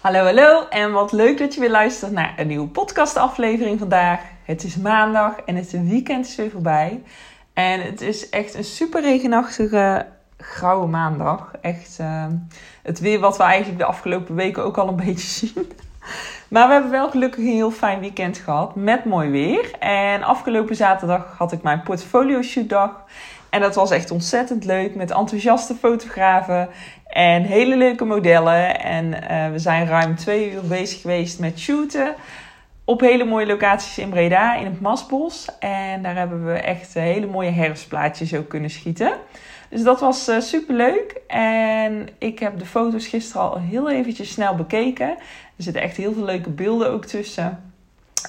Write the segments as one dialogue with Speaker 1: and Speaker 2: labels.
Speaker 1: Hallo, hallo en wat leuk dat je weer luistert naar een nieuwe podcastaflevering vandaag. Het is maandag en het weekend is weer voorbij. En het is echt een super regenachtige, grauwe maandag. Echt uh, het weer wat we eigenlijk de afgelopen weken ook al een beetje zien. Maar we hebben wel gelukkig een heel fijn weekend gehad met mooi weer. En afgelopen zaterdag had ik mijn portfolio shoot dag. En dat was echt ontzettend leuk met enthousiaste fotografen en hele leuke modellen. En uh, we zijn ruim twee uur bezig geweest met shooten. Op hele mooie locaties in Breda, in het Masbos. En daar hebben we echt hele mooie herfstplaatjes ook kunnen schieten. Dus dat was uh, super leuk. En ik heb de foto's gisteren al heel eventjes snel bekeken. Er zitten echt heel veel leuke beelden ook tussen.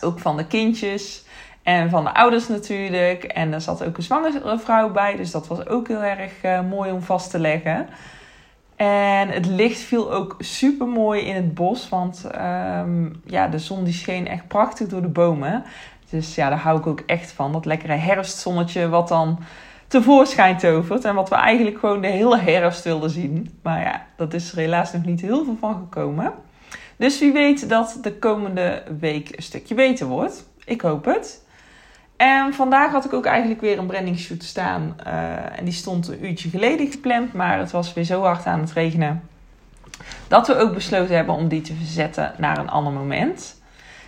Speaker 1: Ook van de kindjes. En van de ouders natuurlijk. En er zat ook een zwangere vrouw bij. Dus dat was ook heel erg mooi om vast te leggen. En het licht viel ook super mooi in het bos. Want um, ja, de zon die scheen echt prachtig door de bomen. Dus ja, daar hou ik ook echt van. Dat lekkere herfstzonnetje wat dan tevoorschijn tovert. En wat we eigenlijk gewoon de hele herfst wilden zien. Maar ja, dat is er helaas nog niet heel veel van gekomen. Dus wie weet dat de komende week een stukje beter wordt. Ik hoop het. En vandaag had ik ook eigenlijk weer een branding shoot staan. Uh, en die stond een uurtje geleden gepland. Maar het was weer zo hard aan het regenen. Dat we ook besloten hebben om die te verzetten naar een ander moment.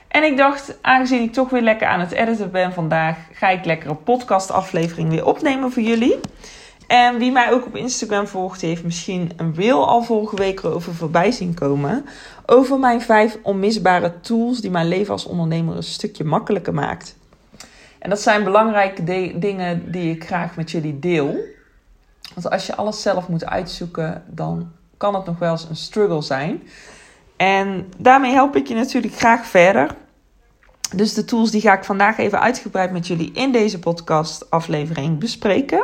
Speaker 1: En ik dacht, aangezien ik toch weer lekker aan het editen ben vandaag, ga ik lekker een podcastaflevering weer opnemen voor jullie. En wie mij ook op Instagram volgt, heeft misschien een reel al vorige week erover voorbij zien komen. Over mijn vijf onmisbare tools die mijn leven als ondernemer een stukje makkelijker maakt. En dat zijn belangrijke dingen die ik graag met jullie deel. Want als je alles zelf moet uitzoeken, dan kan het nog wel eens een struggle zijn. En daarmee help ik je natuurlijk graag verder. Dus de tools die ga ik vandaag even uitgebreid met jullie in deze podcast aflevering bespreken.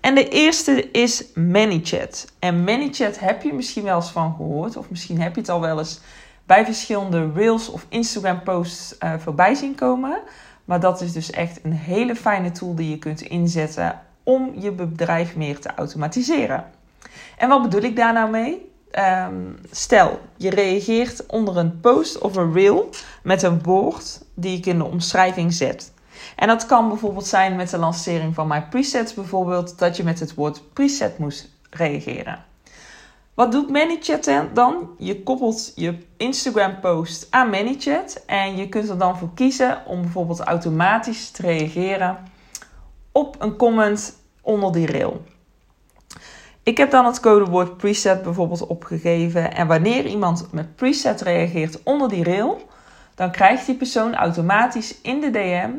Speaker 1: En de eerste is ManyChat. En ManyChat heb je misschien wel eens van gehoord, of misschien heb je het al wel eens bij verschillende Reels of Instagram posts uh, voorbij zien komen. Maar dat is dus echt een hele fijne tool die je kunt inzetten om je bedrijf meer te automatiseren. En wat bedoel ik daar nou mee? Um, stel, je reageert onder een post of een reel met een woord die ik in de omschrijving zet. En dat kan bijvoorbeeld zijn met de lancering van mijn presets, bijvoorbeeld dat je met het woord preset moest reageren. Wat doet ManyChat dan? Je koppelt je Instagram post aan ManyChat en je kunt er dan voor kiezen om bijvoorbeeld automatisch te reageren op een comment onder die reel. Ik heb dan het codewoord preset bijvoorbeeld opgegeven en wanneer iemand met preset reageert onder die reel, dan krijgt die persoon automatisch in de DM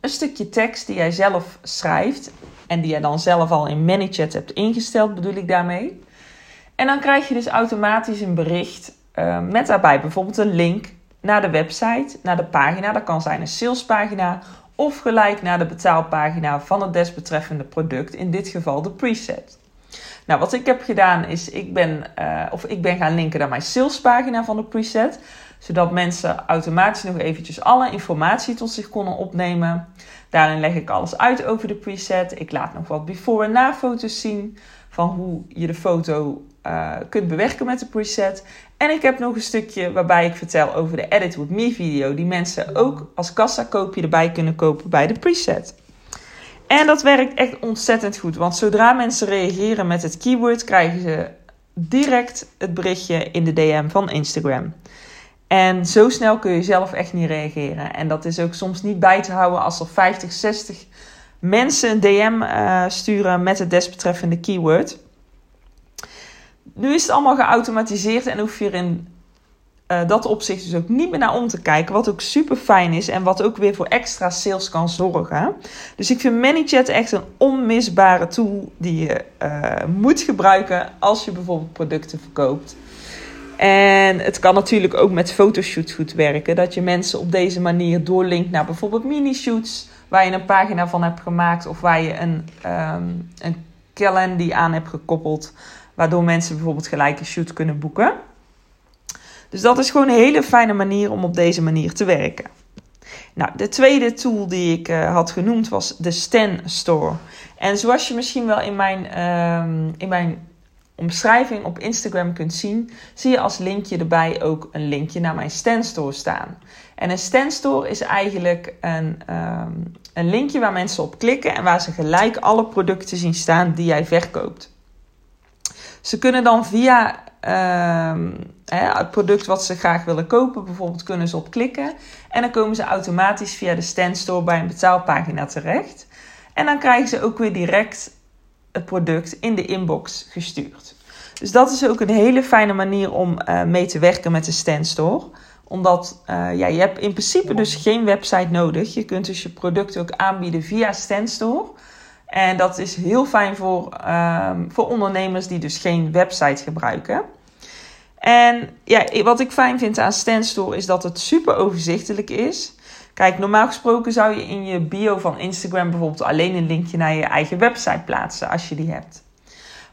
Speaker 1: een stukje tekst die jij zelf schrijft en die jij dan zelf al in ManyChat hebt ingesteld, bedoel ik daarmee. En dan krijg je dus automatisch een bericht uh, met daarbij bijvoorbeeld een link naar de website, naar de pagina. Dat kan zijn een salespagina of gelijk naar de betaalpagina van het desbetreffende product, in dit geval de preset. Nou, wat ik heb gedaan is, ik ben, uh, of ik ben gaan linken naar mijn salespagina van de preset, zodat mensen automatisch nog eventjes alle informatie tot zich konden opnemen. Daarin leg ik alles uit over de preset. Ik laat nog wat before- en na-foto's zien van hoe je de foto uh, kunt bewerken met de preset. En ik heb nog een stukje waarbij ik vertel over de Edit With Me video, die mensen ook als kassa koopje erbij kunnen kopen bij de preset. En dat werkt echt ontzettend goed, want zodra mensen reageren met het keyword, krijgen ze direct het berichtje in de DM van Instagram. En zo snel kun je zelf echt niet reageren. En dat is ook soms niet bij te houden als er 50, 60 mensen een DM uh, sturen met het desbetreffende keyword. Nu is het allemaal geautomatiseerd en hoef je er in uh, dat opzicht dus ook niet meer naar om te kijken. Wat ook super fijn is en wat ook weer voor extra sales kan zorgen. Dus ik vind ManyChat echt een onmisbare tool die je uh, moet gebruiken als je bijvoorbeeld producten verkoopt. En het kan natuurlijk ook met fotoshoots goed werken. Dat je mensen op deze manier doorlinkt naar bijvoorbeeld mini-shoots. Waar je een pagina van hebt gemaakt. Of waar je een, um, een calendar aan hebt gekoppeld. Waardoor mensen bijvoorbeeld gelijk een shoot kunnen boeken. Dus dat is gewoon een hele fijne manier om op deze manier te werken. Nou, de tweede tool die ik uh, had genoemd was de Stan Store. En zoals je misschien wel in mijn, um, in mijn omschrijving op Instagram kunt zien, zie je als linkje erbij ook een linkje naar mijn Standstore staan. En een Standstore is eigenlijk een, um, een linkje waar mensen op klikken en waar ze gelijk alle producten zien staan die jij verkoopt. Ze kunnen dan via uh, het product wat ze graag willen kopen, bijvoorbeeld, kunnen ze op klikken. En dan komen ze automatisch via de Standstore bij een betaalpagina terecht. En dan krijgen ze ook weer direct het product in de inbox gestuurd. Dus dat is ook een hele fijne manier om uh, mee te werken met de Standstore. Omdat uh, ja, je hebt in principe dus geen website nodig. Je kunt dus je product ook aanbieden via Standstore. En dat is heel fijn voor, uh, voor ondernemers die dus geen website gebruiken. En ja, wat ik fijn vind aan Standstore is dat het super overzichtelijk is. Kijk, normaal gesproken zou je in je bio van Instagram bijvoorbeeld alleen een linkje naar je eigen website plaatsen als je die hebt.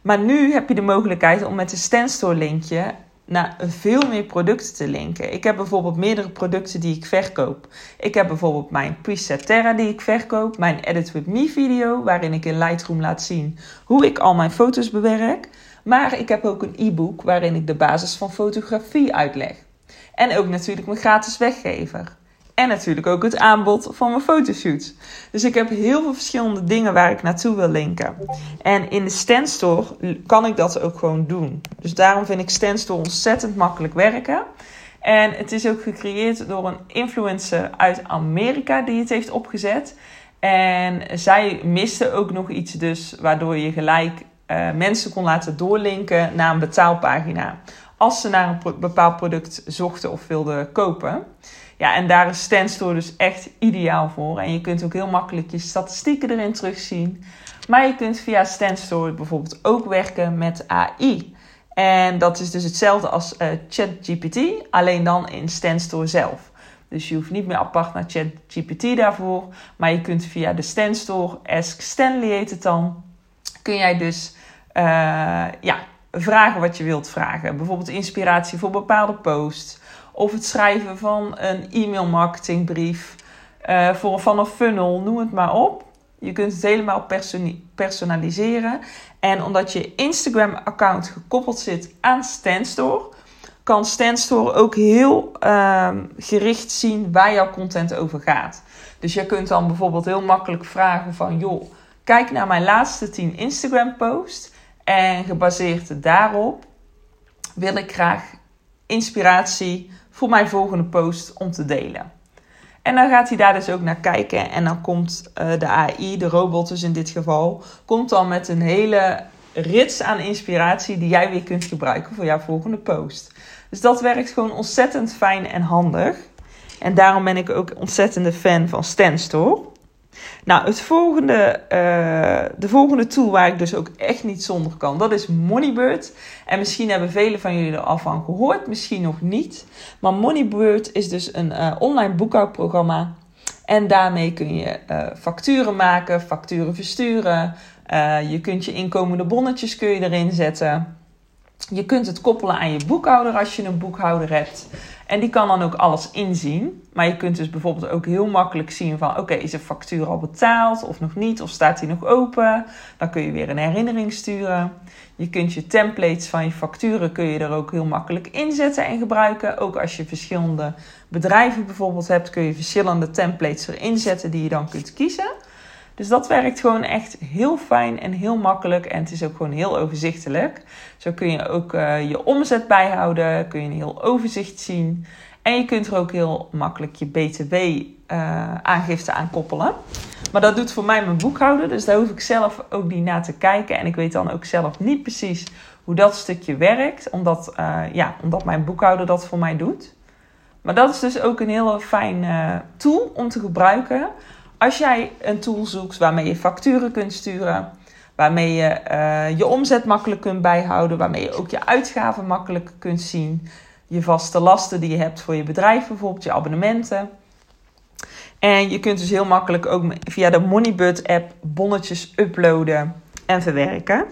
Speaker 1: Maar nu heb je de mogelijkheid om met de Standstore linkje naar veel meer producten te linken. Ik heb bijvoorbeeld meerdere producten die ik verkoop. Ik heb bijvoorbeeld mijn Preset Terra die ik verkoop, mijn Edit With Me video waarin ik in Lightroom laat zien hoe ik al mijn foto's bewerk. Maar ik heb ook een e-book waarin ik de basis van fotografie uitleg. En ook natuurlijk mijn gratis weggever. En natuurlijk ook het aanbod van mijn fotoshoots. Dus ik heb heel veel verschillende dingen waar ik naartoe wil linken. En in de Standstore kan ik dat ook gewoon doen. Dus daarom vind ik Standstore ontzettend makkelijk werken. En het is ook gecreëerd door een influencer uit Amerika die het heeft opgezet. En zij miste ook nog iets dus, waardoor je gelijk uh, mensen kon laten doorlinken naar een betaalpagina. Als ze naar een bepaald product zochten of wilden kopen. Ja, en daar is Standstore dus echt ideaal voor. En je kunt ook heel makkelijk je statistieken erin terugzien. Maar je kunt via Standstore bijvoorbeeld ook werken met AI. En dat is dus hetzelfde als uh, ChatGPT, alleen dan in Standstore zelf. Dus je hoeft niet meer apart naar ChatGPT daarvoor. Maar je kunt via de Standstore, Ask Stanley heet het dan, kun jij dus uh, ja, vragen wat je wilt vragen. Bijvoorbeeld inspiratie voor bepaalde posts of het schrijven van een e-mail marketingbrief. Uh, voor, van een funnel, noem het maar op. Je kunt het helemaal personaliseren. En omdat je Instagram-account gekoppeld zit aan Standstore, kan Standstore ook heel uh, gericht zien waar jouw content over gaat. Dus je kunt dan bijvoorbeeld heel makkelijk vragen van... joh, kijk naar mijn laatste 10 Instagram-posts... en gebaseerd daarop wil ik graag inspiratie voor mijn volgende post om te delen. En dan gaat hij daar dus ook naar kijken. En dan komt uh, de AI, de robot dus in dit geval, komt dan met een hele rits aan inspiratie die jij weer kunt gebruiken voor jouw volgende post. Dus dat werkt gewoon ontzettend fijn en handig. En daarom ben ik ook ontzettende fan van Stanstore. Nou, het volgende, uh, de volgende tool waar ik dus ook echt niet zonder kan, dat is Moneybird. En misschien hebben velen van jullie er al van gehoord, misschien nog niet. Maar Moneybird is dus een uh, online boekhoudprogramma. En daarmee kun je uh, facturen maken, facturen versturen. je kunt je inkomende bonnetjes kun je erin zetten. Je kunt het koppelen aan je boekhouder als je een boekhouder hebt. En die kan dan ook alles inzien. Maar je kunt dus bijvoorbeeld ook heel makkelijk zien van... oké, is een factuur al betaald of nog niet? Of staat die nog open? Dan kun je weer een herinnering sturen. Je kunt je templates van je facturen... kun je er ook heel makkelijk inzetten en gebruiken. Ook als je verschillende bedrijven bijvoorbeeld hebt... kun je verschillende templates erin zetten die je dan kunt kiezen... Dus dat werkt gewoon echt heel fijn en heel makkelijk. En het is ook gewoon heel overzichtelijk. Zo kun je ook uh, je omzet bijhouden. Kun je een heel overzicht zien. En je kunt er ook heel makkelijk je BTW-aangifte uh, aan koppelen. Maar dat doet voor mij mijn boekhouder. Dus daar hoef ik zelf ook niet naar te kijken. En ik weet dan ook zelf niet precies hoe dat stukje werkt. Omdat, uh, ja, omdat mijn boekhouder dat voor mij doet. Maar dat is dus ook een hele fijn tool om te gebruiken als jij een tool zoekt waarmee je facturen kunt sturen, waarmee je uh, je omzet makkelijk kunt bijhouden, waarmee je ook je uitgaven makkelijk kunt zien, je vaste lasten die je hebt voor je bedrijf, bijvoorbeeld je abonnementen. En je kunt dus heel makkelijk ook via de Moneybird app bonnetjes uploaden en verwerken.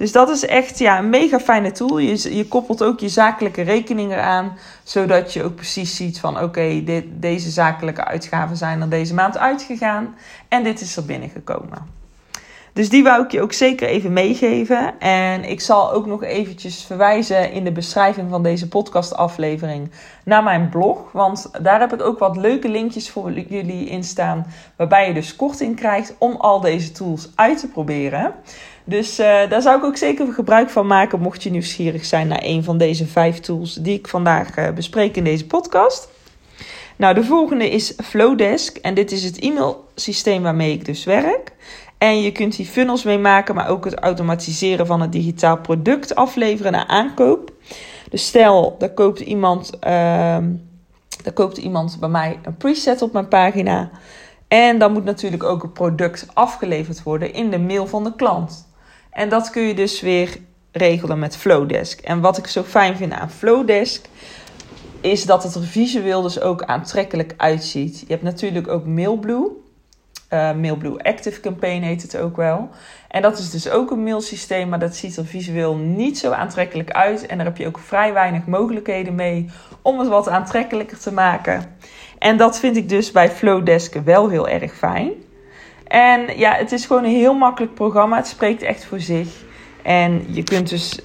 Speaker 1: Dus dat is echt ja, een mega fijne tool. Je, je koppelt ook je zakelijke rekening eraan, zodat je ook precies ziet van oké, deze zakelijke uitgaven zijn er deze maand uitgegaan en dit is er binnengekomen. Dus die wou ik je ook zeker even meegeven. En ik zal ook nog eventjes verwijzen in de beschrijving van deze podcastaflevering naar mijn blog. Want daar heb ik ook wat leuke linkjes voor jullie in staan. Waarbij je dus korting krijgt om al deze tools uit te proberen. Dus uh, daar zou ik ook zeker gebruik van maken mocht je nieuwsgierig zijn naar een van deze vijf tools die ik vandaag uh, bespreek in deze podcast. Nou, de volgende is Flowdesk en dit is het e-mailsysteem waarmee ik dus werk. En je kunt hier funnels mee maken, maar ook het automatiseren van het digitaal product afleveren naar aankoop. Dus stel, daar koopt iemand, uh, daar koopt iemand bij mij een preset op mijn pagina. En dan moet natuurlijk ook het product afgeleverd worden in de mail van de klant. En dat kun je dus weer regelen met Flowdesk. En wat ik zo fijn vind aan Flowdesk is dat het er visueel dus ook aantrekkelijk uitziet. Je hebt natuurlijk ook Mailblue. Uh, Mailblue Active Campaign heet het ook wel. En dat is dus ook een mailsysteem, maar dat ziet er visueel niet zo aantrekkelijk uit. En daar heb je ook vrij weinig mogelijkheden mee om het wat aantrekkelijker te maken. En dat vind ik dus bij Flowdesk wel heel erg fijn. En ja, het is gewoon een heel makkelijk programma. Het spreekt echt voor zich. En je kunt dus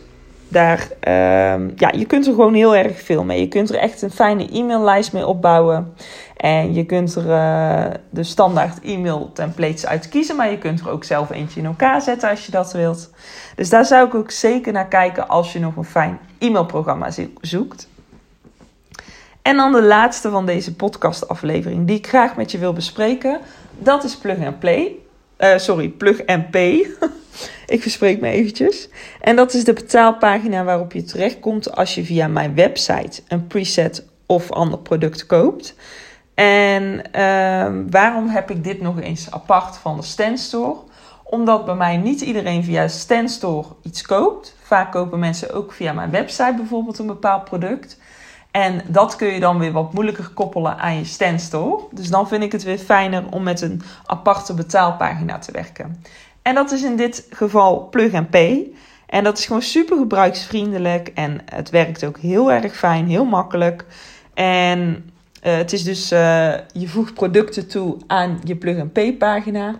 Speaker 1: daar, uh, ja, je kunt er gewoon heel erg veel mee. Je kunt er echt een fijne e-maillijst mee opbouwen. En je kunt er uh, de standaard e-mail templates uit kiezen. Maar je kunt er ook zelf eentje in elkaar zetten als je dat wilt. Dus daar zou ik ook zeker naar kijken als je nog een fijn e-mailprogramma zoekt. En dan de laatste van deze podcastaflevering die ik graag met je wil bespreken. Dat is Plug and Play. Uh, sorry, Plug Pay. ik verspreek me eventjes. En dat is de betaalpagina waarop je terechtkomt als je via mijn website een preset of ander product koopt. En uh, waarom heb ik dit nog eens apart van de Standstore? Omdat bij mij niet iedereen via Standstore iets koopt. Vaak kopen mensen ook via mijn website bijvoorbeeld een bepaald product. En dat kun je dan weer wat moeilijker koppelen aan je standstore. Dus dan vind ik het weer fijner om met een aparte betaalpagina te werken. En dat is in dit geval Plug Pay. En dat is gewoon super gebruiksvriendelijk. En het werkt ook heel erg fijn, heel makkelijk. En uh, het is dus, uh, je voegt producten toe aan je Plug Pay pagina.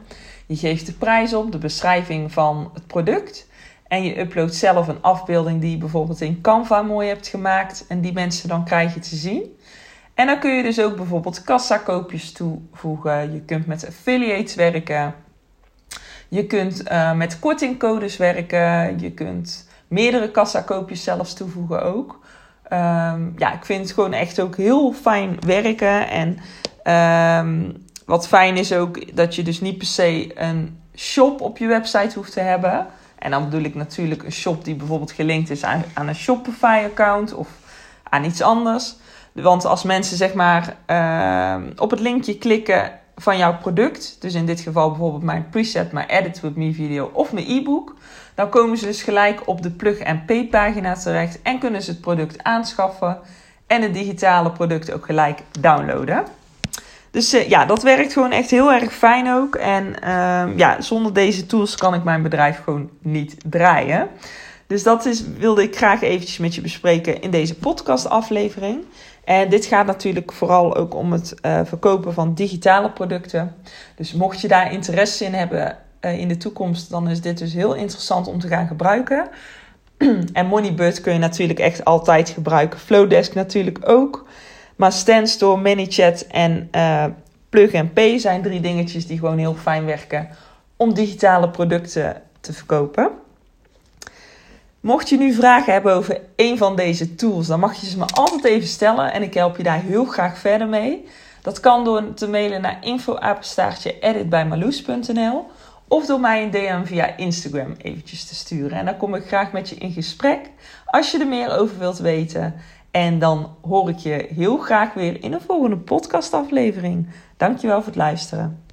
Speaker 1: Je geeft de prijs op, de beschrijving van het product. En je uploadt zelf een afbeelding die je bijvoorbeeld in Canva mooi hebt gemaakt. En die mensen dan krijg je te zien. En dan kun je dus ook bijvoorbeeld kassakoopjes toevoegen. Je kunt met affiliates werken. Je kunt uh, met kortingcodes werken. Je kunt meerdere kassakoopjes zelfs toevoegen ook. Um, ja, ik vind het gewoon echt ook heel fijn werken. En um, wat fijn is ook dat je dus niet per se een shop op je website hoeft te hebben. En dan bedoel ik natuurlijk een shop die bijvoorbeeld gelinkt is aan, een Shopify-account of aan iets anders. Want als mensen zeg maar uh, op het linkje klikken van jouw product, dus in dit geval bijvoorbeeld mijn preset, mijn Edit with Me video of mijn e-book, dan komen ze dus gelijk op de Plug and Pay pagina terecht en kunnen ze het product aanschaffen en het digitale product ook gelijk downloaden. Dus uh, ja, dat werkt gewoon echt heel erg fijn ook. En uh, ja, zonder deze tools kan ik mijn bedrijf gewoon niet draaien. Dus dat is, wilde ik graag eventjes met je bespreken in deze podcastaflevering. En dit gaat natuurlijk vooral ook om het uh, verkopen van digitale producten. Dus mocht je daar interesse in hebben uh, in de toekomst, dan is dit dus heel interessant om te gaan gebruiken. en Moneybird kun je natuurlijk echt altijd gebruiken. Flowdesk natuurlijk ook. Maar Standstore, ManyChat en uh, Plug Pay zijn drie dingetjes die gewoon heel fijn werken om digitale producten te verkopen. Mocht je nu vragen hebben over een van deze tools, dan mag je ze me altijd even stellen en ik help je daar heel graag verder mee. Dat kan door te mailen naar info@editbijmaloes.nl editbijmaloes.nl of door mij een DM via Instagram eventjes te sturen. En dan kom ik graag met je in gesprek als je er meer over wilt weten. En dan hoor ik je heel graag weer in een volgende podcastaflevering. Dankjewel voor het luisteren.